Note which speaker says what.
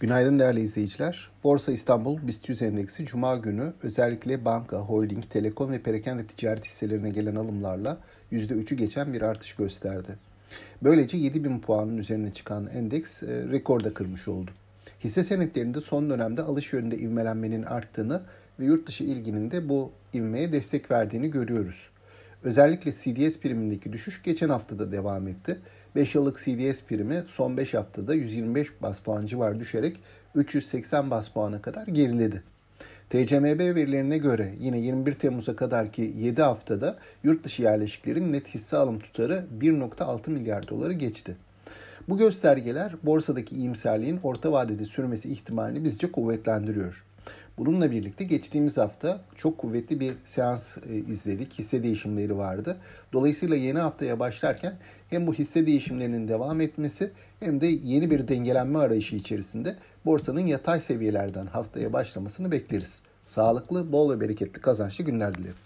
Speaker 1: Günaydın değerli izleyiciler. Borsa İstanbul BIST 100 endeksi Cuma günü özellikle banka, holding, telekom ve perakende ticaret hisselerine gelen alımlarla %3'ü geçen bir artış gösterdi. Böylece 7000 puanın üzerine çıkan endeks e, rekorda kırmış oldu. Hisse senetlerinde son dönemde alış yönünde ivmelenmenin arttığını ve yurt dışı ilginin de bu ivmeye destek verdiğini görüyoruz. Özellikle CDS primindeki düşüş geçen haftada devam etti. 5 yıllık CDS primi son 5 haftada 125 bas puan civar düşerek 380 bas puana kadar geriledi. TCMB verilerine göre yine 21 Temmuz'a kadarki 7 haftada yurt dışı yerleşiklerin net hisse alım tutarı 1.6 milyar doları geçti. Bu göstergeler borsadaki iyimserliğin orta vadede sürmesi ihtimalini bizce kuvvetlendiriyor. Bununla birlikte geçtiğimiz hafta çok kuvvetli bir seans e, izledik. Hisse değişimleri vardı. Dolayısıyla yeni haftaya başlarken hem bu hisse değişimlerinin devam etmesi hem de yeni bir dengelenme arayışı içerisinde borsanın yatay seviyelerden haftaya başlamasını bekleriz. Sağlıklı, bol ve bereketli kazançlı günler dilerim.